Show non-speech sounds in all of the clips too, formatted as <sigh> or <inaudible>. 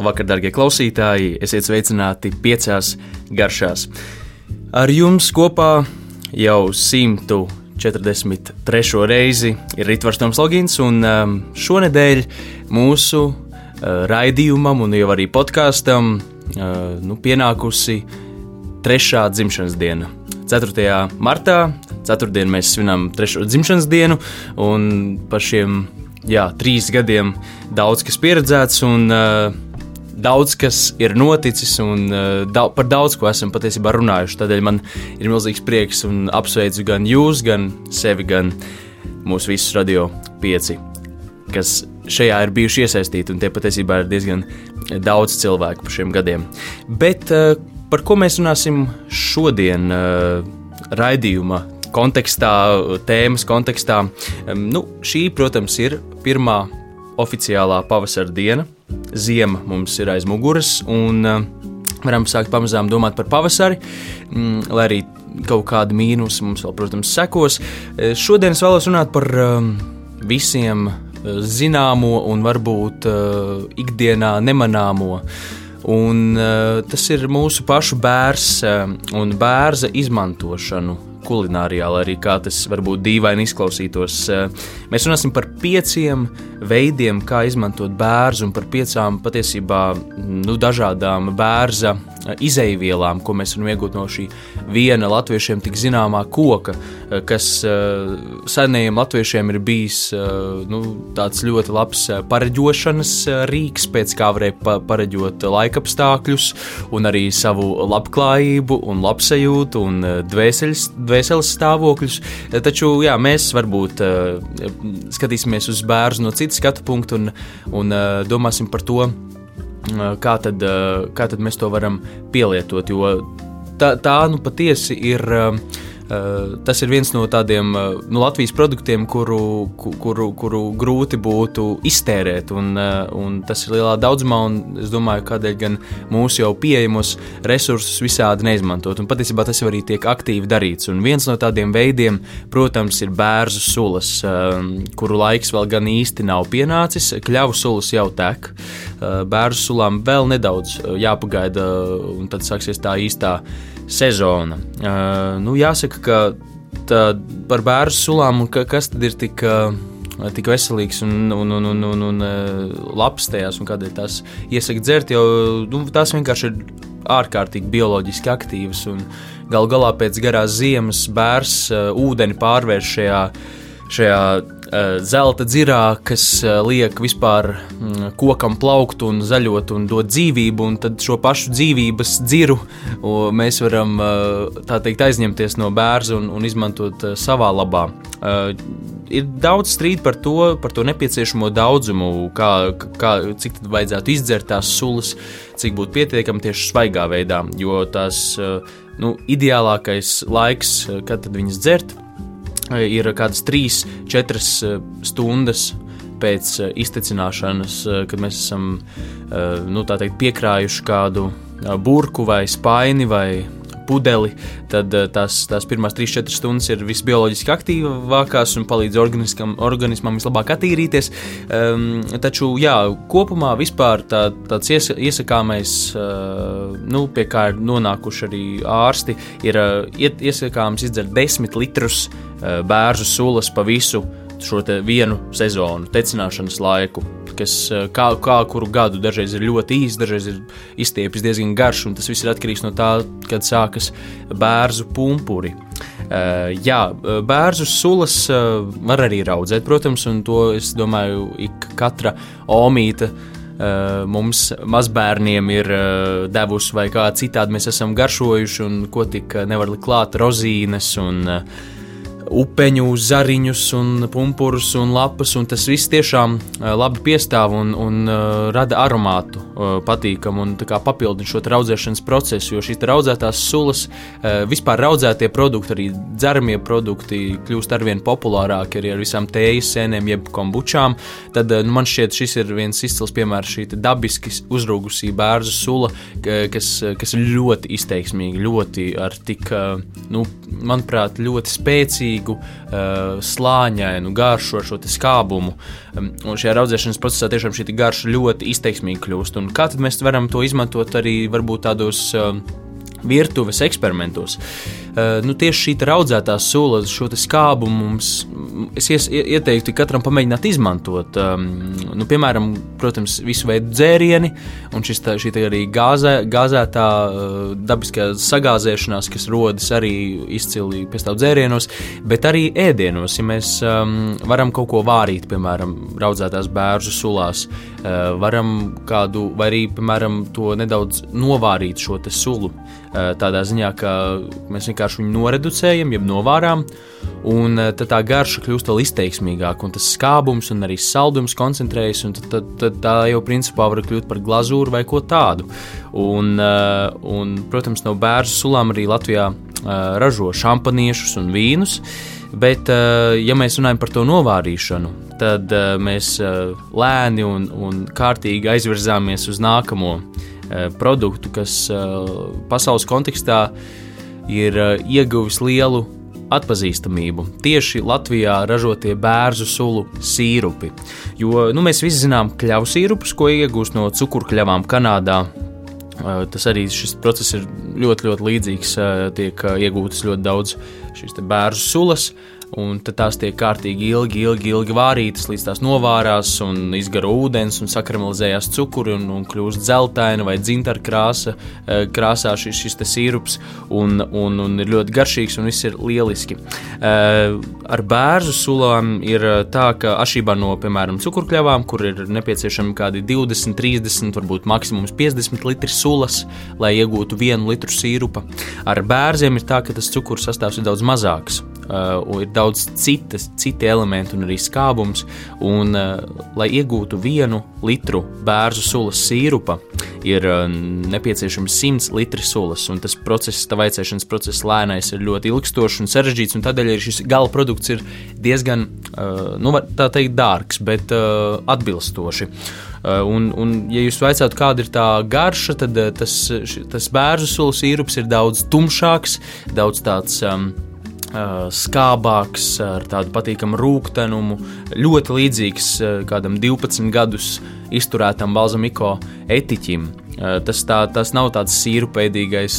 Labvakar, darbie klausītāji! Esiet sveicināti piecās garšās. Ar jums kopā jau 143. reizi ir Ritvars Toms Logins, un um, šonadēļ mūsu uh, raidījumam un jau arī podkāstam uh, nu, pienākusi trešā dzimšanas diena. 4. martā, 4. mēs svinam trešo dzimšanas dienu, un par šiem jā, trīs gadiem daudz kas pieredzēts. Un, uh, daudz kas ir noticis un uh, daudz, par daudz ko esam patiesībā runājuši. Tādēļ man ir milzīgs prieks un apsveicu gan jūs, gan sevi, gan mūsu visus radio pieci, kas šajā ir bijuši iesaistīti. Un tie patiesībā ir diezgan daudz cilvēku par šiem gadiem. Bet uh, par ko mēs runāsim šodien uh, raidījuma? Kontekstā, tēmas kontekstā. Nu, šī, protams, ir pirmā oficiālā pavasara diena, Ziema mums ir aiz muguras, un uh, varam sākt pamazām domāt par pavasari, mm, lai arī kaut kāda mīnusa mums vēl, protams, sekos. Eh, šodien es vēlos runāt par um, visiem zināmo un varbūt ikdienā nemanāmo. Un, uh, tas ir mūsu pašu bērns uh, un bērza izmantošanu kulinārijā, lai arī kā tas varbūt dīvaini izklausītos. Uh, mēs runāsim par pieciem veidiem, kā izmantot bērnu, un par piecām patiesībā nu, dažādām bērza izeivielām, ko mēs varam iegūt no šī viena latviešiem tik zināmā koka, kas uh, senajiem latviešiem ir bijis nu, tāds ļoti labs pareģošanas rīks, pēc kā varēja pa pareģot laikapstākļus, un arī savu labklājību, un labsajūtu un dvēseles, dvēseles stāvokļus. Taču jā, mēs varbūt uh, skatīsimies uz bērnu no citas skatu punktu un, un uh, domāsim par to, kā tad, kā tad mēs to varam pielietot. Jo tā, tā nu patiesi ir. Eh, tas ir viens no tādiem eh, nu, Latvijas produktiem, kuru, kuru, kuru grūti būtu iztērēt. Un, eh, un tas ir lielā daudzumā, un es domāju, kādēļ gan mūsu jau pieejamos resursus visādi neizmantot. Un patiesībā tas arī tiek aktīvi darīts. Un viens no tādiem veidiem, protams, ir bērnu sulas, kuru laiks vēl gan īsti nav pienācis. Kļavu sulas jau tek. Bērnu sulām vēl nedaudz jāpagaida, un tad sāksies tā īstā sezona. Uh, nu, jāsaka, ka tā, par bērnu sulām, ka, kas tad ir tik, uh, tik veselīgs un, un, un, un, un, un uh, labs tajās, un kādēļ tās iesaka dzert, jo nu, tās vienkārši ir ārkārtīgi bioloģiski aktīvas. Galu galā pēc garās ziemas bērns ūdeni pārvērš šajā, šajā zelta dzirā, kas eh, liek vispār mm, kokam plaukt un zaļot un dot dzīvību, un tad šo pašu dzīvības dziru mēs varam eh, teikt aizņemties no bērna un, un izmantot savā labā. Ir daudz strīdu par to, par to nepieciešamo daudzumu, kā, kā, cik tad vajadzētu izdzert tās sulas, cik būtu pietiekami tieši svaigā veidā, jo tās nu, ideālākais laiks, kad viņas dzert, ir kādas 3-4 eh, stundas pēc eh, iztecināšanas, eh, kad mēs esam nu, teikt, piekrājuši kādu burku vai spaini vai pudeli, tad tās, tās pirmās 3-4 stundas ir visbioloģiski aktīvākās un palīdz organismam vislabāk attīrīties. Um, taču, jā, kopumā vispār tā, tāds ies, iesakāmais, uh, nu, pie kā ir nonākuši arī ārsti, ir uh, iesakāms izdzert 10 litrus uh, bērnu sulas pa visu šo vienu sezonu, tecināšanas laiku, kas eh, kā, kā kuru gadu dažreiz ir ļoti īss, dažreiz ir izstiepis diezgan garš, un tas viss ir atkarīgs no tā, kad sākas bērnu pumpuri. Uh, jā, bērnu sulas uh, var arī raudzēt, protams, un to es domāju, ik katra omīte uh, mums, mazbērniem, ir uh, devusi, vai kā citādi mēs esam garšojuši, un ko tik nevar likt klāt rozīnes un uh, upeņu zariņus, un pumpurus un lapas, un tas viss tiešām labi piestāv un, un uh, rada aromātu uh, patīkamu un papildina šo audzēšanas procesu, jo šīs audzētās sulas, vispār audzētie produkti, arī dzeramie produkti kļūst arvien populārāki arī ar visām tējas sēnēm, jeb kombučām. Tad nu, man šķiet, šis ir viens izcils piemērs šī dabiski uzrūgusī bērnu sula, kas, kas ļoti izteiksmīga, ļoti ar tik, nu, manuprāt, ļoti spēcīgu spēcīgu, slāņainu garšu ar šo skābumu. Un šajā audzēšanas procesā tiešām šī garša ļoti izteiksmīgi kļūst. Un kā tad mēs varam to izmantot arī varbūt tādos virtuves eksperimentos. Uh, nu, tieši šī raudzētā sula, šo skābu mums, es ies, ieteiktu katram pamēģināt izmantot. Um, nu, piemēram, protams, visu veidu dzērieni, un šis tā, šī tā arī gāzē, gāzētā uh, dabiskā sagāzēšanās, kas rodas arī izcili tam dzērienos, bet arī ēdienos. Ja mēs um, varam kaut ko vārīt, piemēram, raudzētās bērnu sulās, uh, varam kādu, vai arī, piemēram, to nedaudz novārīt šo sulu. Tādā ziņā, ka mēs vienkārši viņu noreducējam, jeb novārām, un tad tā garša kļūst vēl izteiksmīgāka, un tas skābums un arī saldums koncentrējas, un tad, tad, tad tā jau principā var kļūt par glazūru vai ko tādu. Un, un protams, no bērnu sulām arī Latvijā ražo šampaniešus un vīnus. Bet, ja mēs runājam par to novārīšanu, tad mēs lēni un, un kārtīgi aizvirzāmies uz nākamo Eh, produktu, kas eh, pasaules kontekstā ir eh, ieguvis lielu atpazīstamību. Tieši Latvijā ražotie bērnu sulu sīrupi. Jo nu, mēs visi zinām kļavu sīrupus, ko iegūst no cukurkļavām Kanādā. Tas arī šis process ir ļoti, ļoti līdzīgs. Tiek iegūtas ļoti daudz šīs bērnu sulas, un tās tiek kārtīgi ilgi, ilgi, ilgi vārītas, līdz tās novārās un izgaro ūdens un sakramalizējās cukuri un, un kļūst zeltaina vai dzintara krāsa, eh, krāsā šis, šis sīrups. Un, un, un ir ļoti garšīgs un viss ir lieliski. Eh, ar bērnu sulām ir eh, tā, ka atšķirībā no, piemēram, cukurkļavām, kur ir nepieciešami kādi 20, 30, varbūt maksimums 50 litri sulas, lai iegūtu vienu litru sīrupa, ar bērziem ir tā, ka tas cukuru sastāvs ir daudz mazāks uh, ir daudz citas, citi elementi un arī skābums. Un, uh, lai iegūtu vienu litru bērnu sulas sīrupa, ir uh, nepieciešams 100 litri sulas. Tas process, tā vaicēšanas process lēnais, ir ļoti ilgstošs un sarežģīts. Un tādēļ arī šis gala produkts ir diezgan, uh, nu, teikt, dārgs, bet uh, atbilstoši. Un, un, ja jūs vaicājat, kāda ir tā garša, tad tas, tas bērnu sulu sīrups ir daudz tumšāks, daudz tāds. Um, skābāks, ar tādu patīkamu rūktenumu, ļoti līdzīgs kādam 12 gadus izturētam balzamiko etiķim. Tas, tā, tas nav tāds sīrupēdīgais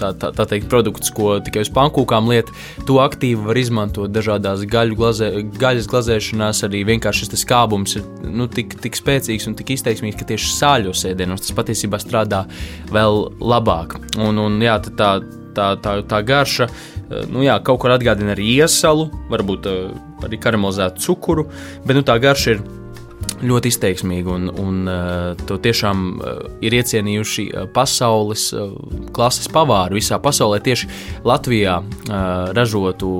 tā, tā, tā teikt, produkts, ko tikai uz pankūkām liet. To aktīvi var izmantot dažādās glazē, gaļas glazēšanās. Arī vienkārši šis skābums ir nu, tik, tik spēcīgs un tik izteiksmīgs, ka tieši sāļos ēdienos tas patiesībā strādā vēl labāk. Un, un, jā, tā, tā, tā, tā garša eh, nu, jā, kaut kur atgādina arī iesalu, varbūt eh, arī karamelizētu cukuru, bet nu, tā garša ir ļoti izteiksmīga un, un uh, to tiešām ir iecienījuši pasaules klases pavāri visā pasaulē. Tieši Latvijā ražotu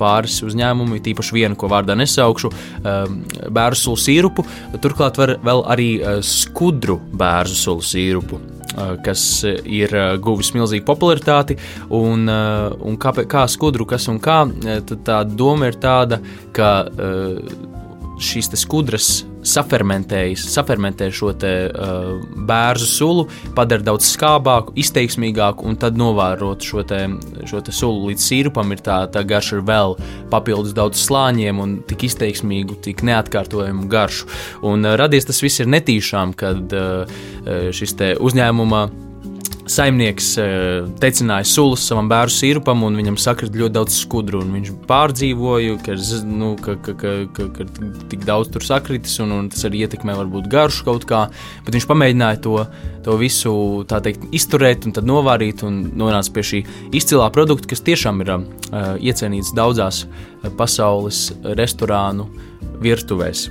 pāris uzņēmumi, tīpaši vienu, ko vārdā nesaukšu, bērnu sulu sīrupu. Turklāt var vēl arī skudru bērnu sulu sīrupu kas ir guvis milzīgu popularitāti. Un, un kā, kā skudru, kas un kā, tad tā doma ir tāda, ka šīs skudras safermentē šo te, uh, bērnu sulu, padara daudz skābāku, izteiksmīgāku, un tad novērot šo, te, šo te sulu līdz sīrupam, ir tā, tā garša ar vēl papildus daudz slāņiem un tik izteiksmīgu, tik neatkārtojumu garšu. Un uh, radies tas viss ir netīšām, kad uh, šis uzņēmuma saimnieks eh, tecināja sulas savam bērnu sīrupam, un viņam sakrita ļoti daudz skudru. Viņš pārdzīvoja, ka, nu, ka, ka, ka, ka, ka tik daudz tur sakritis, un, un tas arī ietekmē varbūt garšu kaut kā. Bet viņš pamēģināja to, to visu teikt, izturēt, un tad novārīt, un nonāca pie šī izcilā produkta, kas tiešām ir uh, iecienīts daudzās eh, pasaules restorānu virtuvēs.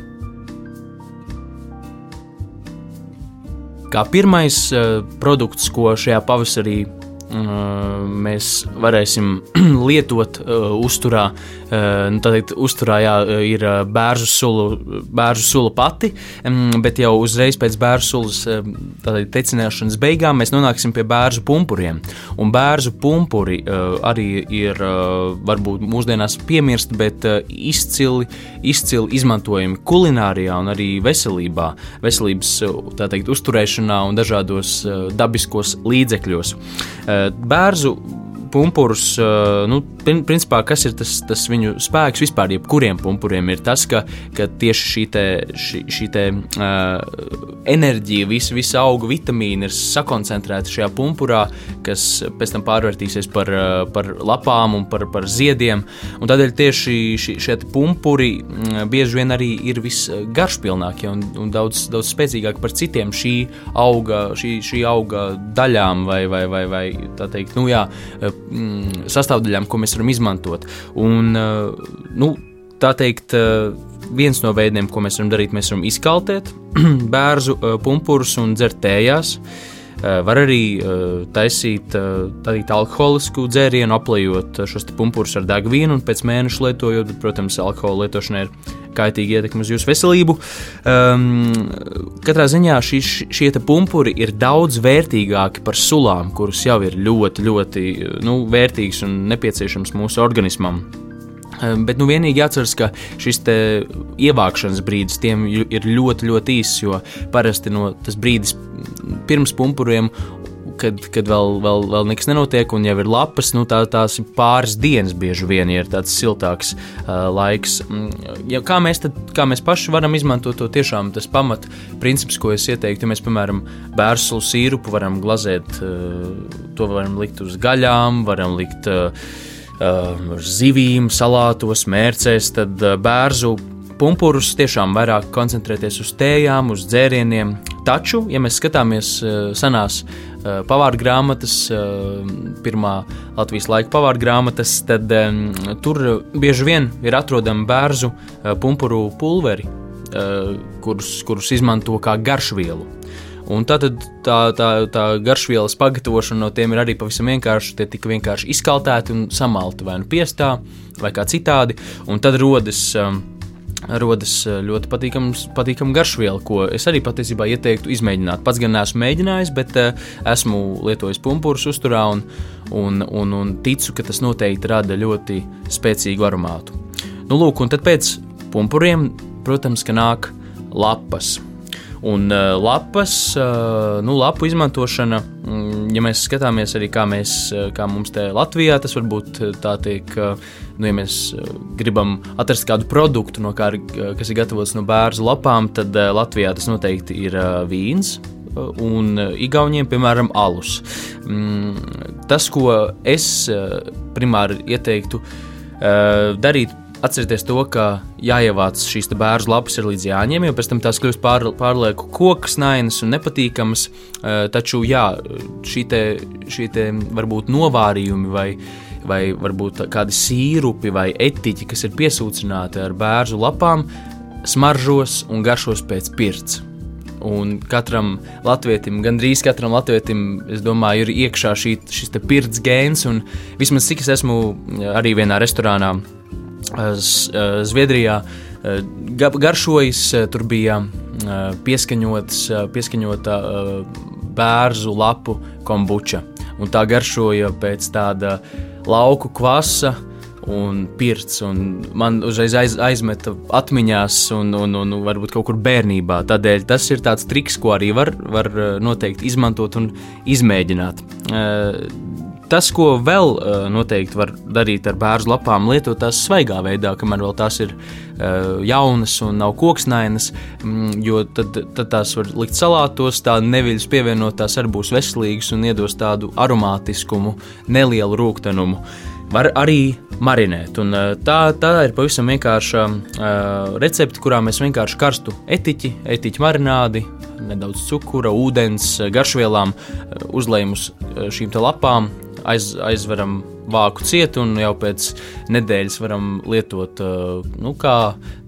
Kā pirmais uh, produkts, ko šajā pavasarī mēs varēsim <clears throat> lietot uzturā. Nu, Tātad uzturā jā, ir bērnu sula, bērnu sula pati, bet jau uzreiz pēc bērnu sulas tecināšanas beigām mēs nonāksim pie bērnu pumpuriem. Un bērnu pumpuri arī ir varbūt mūsdienās piemirsti, bet izcili, izcili izmantojami kulinārijā un arī veselībā, veselības teikt, uzturēšanā un dažādos dabiskos līdzekļos. Bērzu pumpurus nu, principā, kas ir tas, tas viņu spēks vispār, jebkuriem pumpuriem, ir tas, ka, ka tieši šī, te, šī, šī te, uh, enerģija, visa, visa auga vitamīna ir sakoncentrēta šajā pumpurā, kas pēc tam pārvērtīsies par, uh, par lapām un par, par ziediem. Un tādēļ tieši šie, šie pumpuri mm, bieži vien arī ir visgaršpilnākie un, un daudz, daudz spēcīgāki par citiem šī auga, šī, šī auga daļām vai, vai, vai, vai tā teikt, nu jā, mm, sastāvdaļām, ko mēs varam izmantot. Un, nu, tā teikt, viens no veidiem, ko mēs varam darīt, mēs varam izkaltēt <clears throat> bērnu pumpurus un dzert tējās. Var arī taisīt tādīt alkoholisku dzērienu, aplējot šos pumpurus ar degvielu un pēc mēneša lietojot, protams, alkohola lietošana ir kaitīga ietekme uz jūsu veselību. Um, katrā ziņā šī, šie pumpuri ir daudz vērtīgāki par sulām, kuras jau ir ļoti, ļoti nu, vērtīgas un nepieciešamas mūsu organismam. Ehm, bet nu, vienīgi jāatcerās, ka šis ievākšanas brīdis tiem ir ļoti, ļoti īss, jo parasti no tas brīdis pirms pumpuriem kad, kad vēl, vēl, vēl nekas nenotiek, un jau ir lapas, nu, tā, tās ir pāris dienas bieži vien, ja ir tāds siltāks uh, laiks. Mm, ja, kā, mēs tad, kā mēs paši varam izmantot to tiešām tas pamat princips, ko es ieteiktu, ja mēs, piemēram, bērnu sīrupu varam glazēt, uh, to varam likt uz gaļām, varam likt. Uh, zivīm, salātos, mērcēs, tad uh, bērnu pumpurus tiešām vairāk koncentrēties uz tējām, uz dzērieniem. Taču, ja mēs skatāmies uh, senās uh, pavāra grāmatas, uh, pirmā Latvijas laika pavāra grāmatas, tad um, tur bieži vien ir atrodama bērnu uh, pumpuru pulveri, uh, kurus, kurus izmanto kā garšvielu. Un tā, tā, tā, tā garšvielas pagatavošana no tiem ir arī pavisam vienkārša. Tie tika vienkārši izkaltēti un samalti vai nu piestā, vai kā citādi. Un tad rodas, um, rodas uh, ļoti patīkama garšviela, ko es arī patiesībā ieteiktu izmēģināt. Pats gan neesmu mēģinājis, bet uh, esmu lietojis pumpurus uzturā un, un, un, un ticu, ka tas noteikti rada ļoti spēcīgu aromātu. Nu, lūk, un tad pēc pumpuriem, protams, nāk lapas. Un uh, lapas, uh, nu, lapu izmantošana, um, ja mēs skatāmies arī kā, mēs, uh, kā mums te Latvijā, tas varbūt tā tiek, nu, ja mēs gribam atrast kādu produktu, no kā, kas ir gatavots no bērnu lapām, tad Latvijā tas noteikti ir vīns. Un Igauniem, piemēram, alus. Mm, tas, ko es primāri ieteiktu darīt Atcerieties to, ka jāievāc šīs bērnu lapas ir līdz jāņem, jo pēc tam tās kļūst pār, pārlieku koksnainas un nepatīkamas. Eh, taču jā, šī te, šī te varbūt novārījumi vai, vai varbūt kādi sīrupi vai etiķi, kas ir piesūcināti ar bērnu lapām, smaržos un garšos pēc pirts. Un katram latvietim, gandrīz katram latvietim, es domāju, ir iekšā šī, šis pirts gēns. Vismaz cik es esmu arī vienā restorānā Zviedrijā garšojas, tur bija pieskaņota bērnu lapu kombuča. Un tā garšoja pēc tāda lauku kvasa un pirts. Un man uzreiz aiz, aizmeta atmiņās, un, un, un varbūt kaut kur bērnībā. Tādēļ tas ir tāds triks, ko arī var, var noteikti izmantot un izmēģināt. Tas, ko vēl uh, noteikti var darīt ar bērnu lapām, lietot tās svaigā veidā, kamēr vēl tās ir uh, jaunas un nav koksnainas, mm, jo tad, tad tās var likt salātos, tā neviļas pievienot, tās arī būs veselīgas un iedos tādu aromātiskumu, nelielu rūktenumu. Var arī marinēt. Un, uh, tā, tā ir pavisam vienkārša uh, recepte, kurā mēs vienkārši karstu etiķi, etiķu marinādi, nedaudz cukura, ūdens, garšvielām uzlējam uz šīm lapām, aiz, aizveram vāku ciet, un jau pēc nedēļas varam lietot nu, kā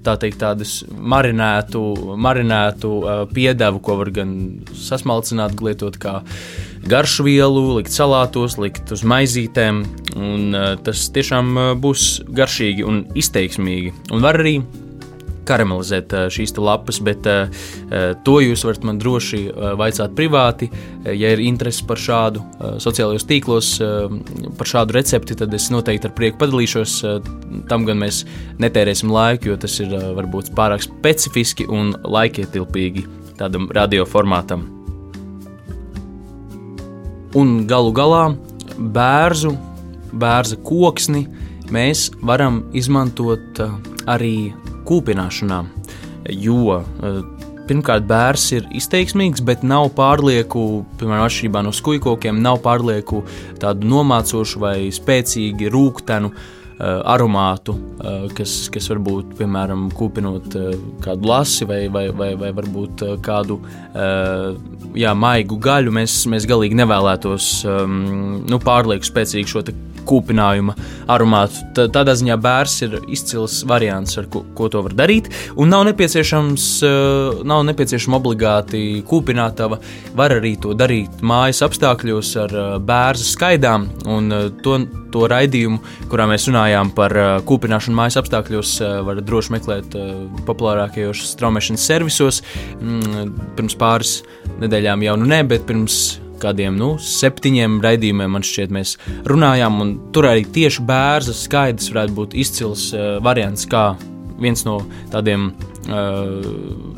tā teikt, tādus marinētu, marinētu piedevu, ko var gan sasmalcināt, lietot kā garšu vielu, likt salātos, likt uz maizītēm, un tas tiešām būs garšīgi un izteiksmīgi. Un var arī karamelizēt šīs lapas, bet to jūs varat man droši vaicāt privāti. Ja ir interese par šādu sociālajos tīklos, par šādu recepti, tad es noteikti ar prieku padalīšos. Tam gan mēs netērēsim laiku, jo tas ir varbūt pārāk specifiski un laikietilpīgi tādam radioformātam. Un galu galā bērnu, bērnu koksni mēs varam izmantot arī kūpināšanā, jo pirmkārt, bērns ir izteiksmīgs, bet nav pārlieku, piemēram, atšķirībā no skūjkokiem, nav pārlieku tādu nomācošu vai spēcīgi rūktenu. Uh, aromātu, uh, kas, kas varbūt, piemēram, kūpinot kādu lasi vai, vai, vai, vai varbūt kādu jā, maigu gaļu, mēs, mēs galīgi nevēlētos um, nu, pārlieku spēcīgu šo kūpinājuma aromātu. T tādā ziņā bērs ir izcils variants, ar ko, ko to var darīt. Un nav nepieciešams, uh, nav nepieciešama obligāti kūpinātava. Var arī to darīt mājas apstākļos ar uh, bērnu skaidām. Un uh, to, to raidījumu, kurā mēs runājām par kūpināšanu mājas apstākļos, var droši meklēt populārākajos straumēšanas servisos. Mm, pirms pāris nedēļām jau nu ne, bet pirms kādiem nu, septiņiem raidījumiem, man šķiet, mēs runājām. Tur arī tieši bērns skaidrs varētu būt izcils uh, variants, kā viens no tādiem uh,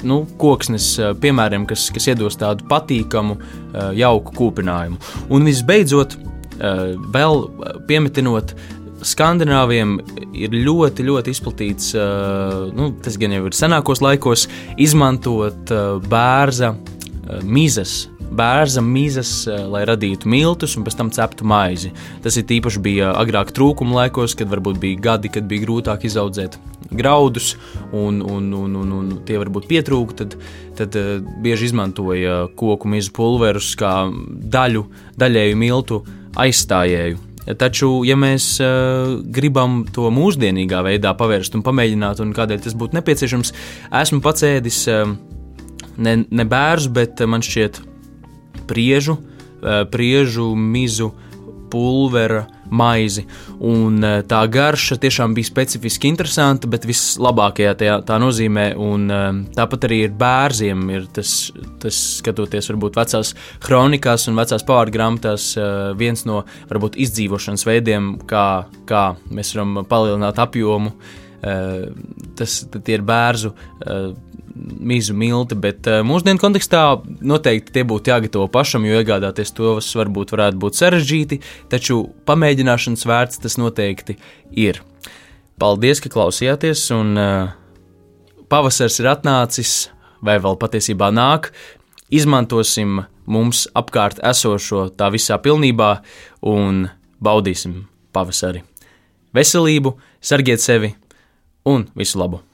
nu, koksnes uh, piemēriem, kas, kas iedos tādu patīkamu, uh, jauku kūpinājumu. Un visbeidzot, uh, vēl piemetinot. Skandināviem ir ļoti, ļoti izplatīts, uh, nu, tas gan jau ir senākos laikos, izmantot uh, bērza uh, mizas bērza mizas, eh, lai radītu miltus un pēc tam ceptu maizi. Tas ir īpaši bija agrāk trūkuma laikos, kad varbūt bija gadi, kad bija grūtāk izaudzēt graudus un, un, un, un, un tie varbūt pietrūka, tad, tad uh, bieži izmantoja koku mizu pulverus kā daļu, daļēju miltu aizstājēju. Taču, ja mēs uh, gribam to mūsdienīgā veidā pavērst un pamēģināt, un kādēļ tas būtu nepieciešams, esmu pats ēdis uh, ne, ne bērnu, bet man šķiet, priežu, eh, priežu mizu, pulvera, maizi. Un eh, tā garša tiešām bija specifiski interesanta, bet vislabākajā tajā, tā nozīmē. Un, eh, tāpat arī ir bērziem, ir tas, tas skatoties varbūt vecās kronikās un vecās pārgrāmatās, viens no varbūt izdzīvošanas veidiem, kā, kā mēs varam palielināt apjomu. Tas ir bērnu mizu milti, bet uh, mūsdienu kontekstā noteikti tie būtu jāgatavo pašam, jo iegādāties tos varbūt varētu būt sarežģīti, taču pamēģināšanas vērts tas noteikti ir. Paldies, ka klausījāties, un uh, pavasars ir atnācis, vai vēl patiesībā nāk. Izmantosim mums apkārt esošo tā visā pilnībā un baudīsim pavasari. Veselību, sargiet sevi un visu labu!